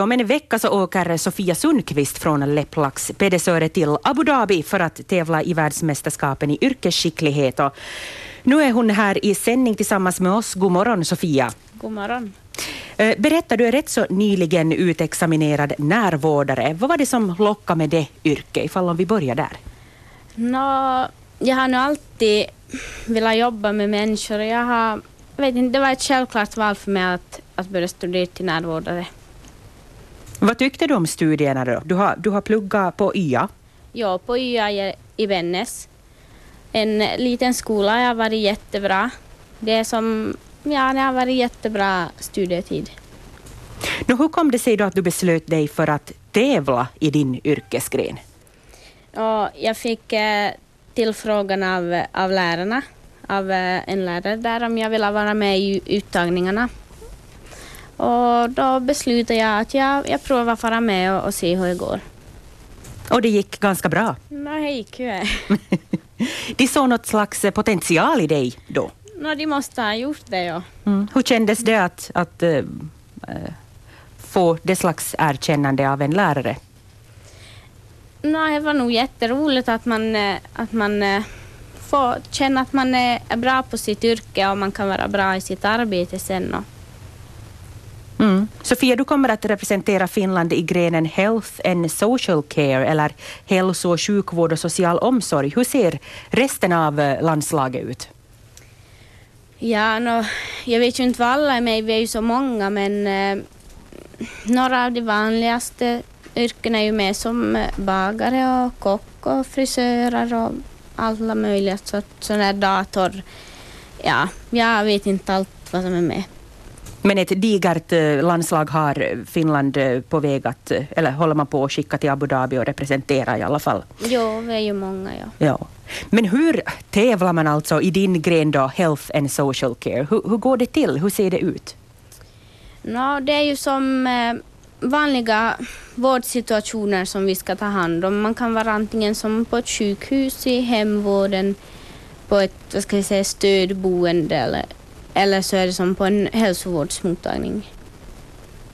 Om en vecka så åker Sofia Sundqvist från Leplax Pedersöre till Abu Dhabi för att tävla i världsmästerskapen i yrkesskicklighet. Och nu är hon här i sändning tillsammans med oss. God morgon Sofia. God morgon. Eh, berätta, du är rätt så nyligen utexaminerad närvårdare. Vad var det som lockade med det yrket, ifall om vi börjar där? Nå, jag har nog alltid velat jobba med människor. Jag har, vet inte, det var ett självklart val för mig att, att börja studera till närvårdare. Vad tyckte du om studierna då? Du har, du har pluggat på YA. Ja, på YA i- Vännäs. En liten skola har varit jättebra. Det är som, ja, det har varit jättebra studietid. Nå, hur kom det sig då att du beslöt dig för att tävla i din yrkesgren? Och jag fick eh, tillfrågan av, av lärarna, av eh, en lärare där om jag ville vara med i uttagningarna. Och då beslutade jag att jag, jag provar att vara med och, och se hur det går. Och det gick ganska bra. Nå, det gick ju. De såg något slags eh, potential i dig då. Nå, de måste ha gjort det, ja. Mm. Hur kändes det att, att eh, få det slags erkännande av en lärare? Nå, det var nog jätteroligt att man, att man får känna att man är är bra på sitt yrke och man kan vara bra i sitt arbete sen. Och, Mm. Sofia, du kommer att representera Finland i grenen Health and Social Care eller hälso och sjukvård och social omsorg. Hur ser resten av eh, landslaget ut? Ja, no, jag vet ju inte vad alla är med vi är ju så många, men eh, några av de vanligaste yrkena är ju med som eh, bagare och kock och frisörer och alla möjliga sorts sån där dator. Ja, jag vet inte allt vad som är med. Men ett digert eh, landslag har Finland eh, på väg att, eh, eller håller man på att skicka till Abu Dhabi och representera i alla fall. Jo, vi är ju många, ja. Ja. Men hur tävlar man alltså i din gren då, Health and Social Care? Hur, hur går det till? Hur ser det ut? Nå, det är ju som eh, vanliga vårdsituationer som vi ska ta hand om. Man kan vara antingen som på ett sjukhus, i hemvården, på ett vad ska jag säga, stödboende eller, eller så är det som på en hälsovårdsmottagning.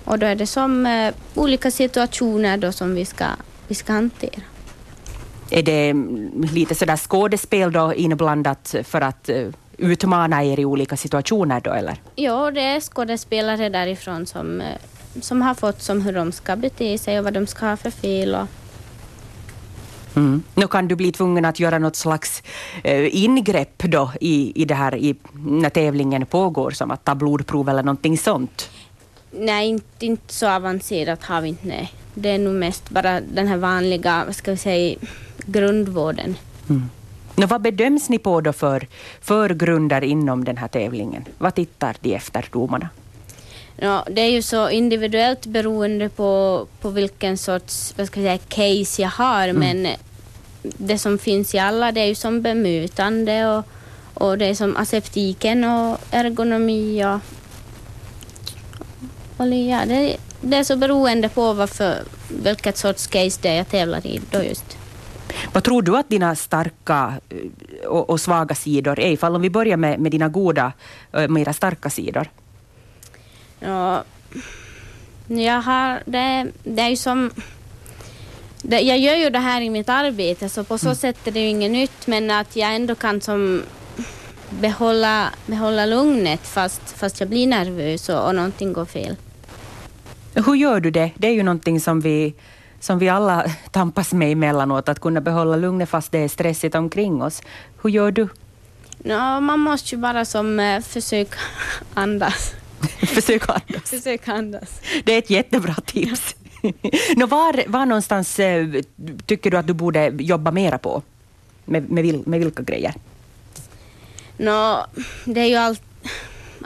Och då är det som eh, olika situationer då som vi ska, vi ska hantera. Är det mm, lite sådär skådespel då inblandat för att eh, utmana er i olika situationer då eller? Ja, det är skådespelare därifrån som, eh, som har fått som hur de ska bete sig och vad de ska ha för fel. Och, Mm. Nu kan du bli tvungen att göra något slags eh, ingrepp då i, i det här i, när tävlingen pågår, som att ta blodprov eller någonting sånt. Nej, inte, inte så avancerat har vi inte. Nej. Det är nog mest bara den här vanliga, vad ska vi säga, grundvården. Mm. Vad bedöms ni på då för, för grunder inom den här tävlingen? Vad tittar de efter, domarna? Ja, det är ju så individuellt beroende på, på vilken sorts vad ska jag säga, case jag har, men det som finns i alla det är ju som bemötande och, och det är som aseptiken och ergonomi och, och ja, det, det är så beroende på varför, vilket sorts case det är jag tävlar i då just. Vad tror du att dina starka eh, och, och svaga sidor är? Ifall om vi börjar med, med dina goda, eh, med era starka sidor. Ja, jag har, det, det är ju som... Det, jag gör ju det här i mitt arbete så på så sätt är det ju inget nytt men att jag ändå kan som behålla, behålla lugnet fast, fast jag blir nervös och, och någonting går fel. Hur gör du det? Det är ju någonting som vi, som vi alla tampas med emellanåt, att kunna behålla lugnet fast det är stressigt omkring oss. Hur gör du? Nå, man måste ju bara som eh, försöka andas. Försök andas. Försöka andas. Det är ett jättebra tips. Nå, var, var någonstans eh, tycker du att du borde jobba mera på? Med, med, vil, med vilka grejer? Nå, det är ju allt,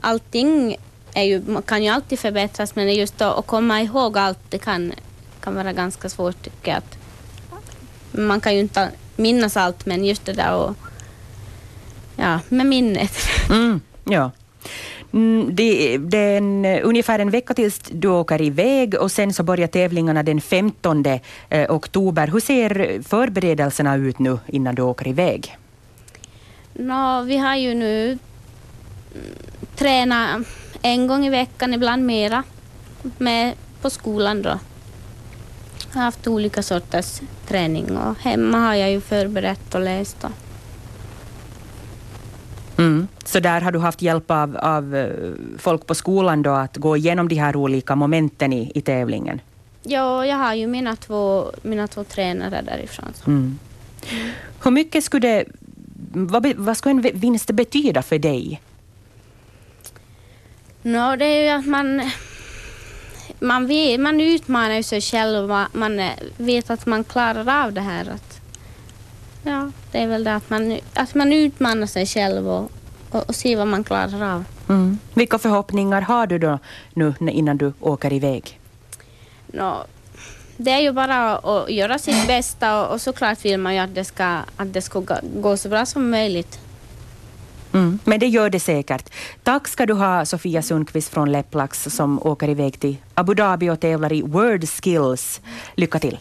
allting är ju, kan ju alltid förbättras men just att komma ihåg allt det kan, kan vara ganska svårt tycker jag. Att, man kan ju inte minnas allt men just det där och ja, med minnet. Mm, ja. Mm, Det, det är en, ungefär en vecka tills du åker iväg och sen så börjar tävlingarna den 15 eh, oktober. Hur ser förberedelserna ut nu innan du åker iväg? Nå, vi har ju nu mm, tränat en gång i veckan, ibland mera, med på skolan då. Jag har haft olika sorters träning och hemma har jag ju förberett och läst. Då. Mm. Så där har du haft hjälp av, av eh, folk på skolan då att gå igenom de här olika momenten i, i tävlingen? Ja, jag har ju mina två, mina två tränare därifrån. Mm. Hur mycket skulle det, vad, vad skulle en vinst betyda för dig? No, det är ju att man, man, vet, man utmanar sig själv och man vet att man klarar av det här. Att, ja, det är väl det att man, att man utmanar sig själv och, och, och ser vad man klarar av. Mm. Vilka förhoppningar har du då nu innan du åker iväg? No, det är ju bara att göra sitt bästa och, och såklart vill man ju att det ska, att det ska gå så bra som möjligt. Mm, men det gör det säkert. Tack ska du ha Sofia Sundqvist från Lepplax som åker iväg till Abu Dhabi och tävlar i Word Skills. Lycka till!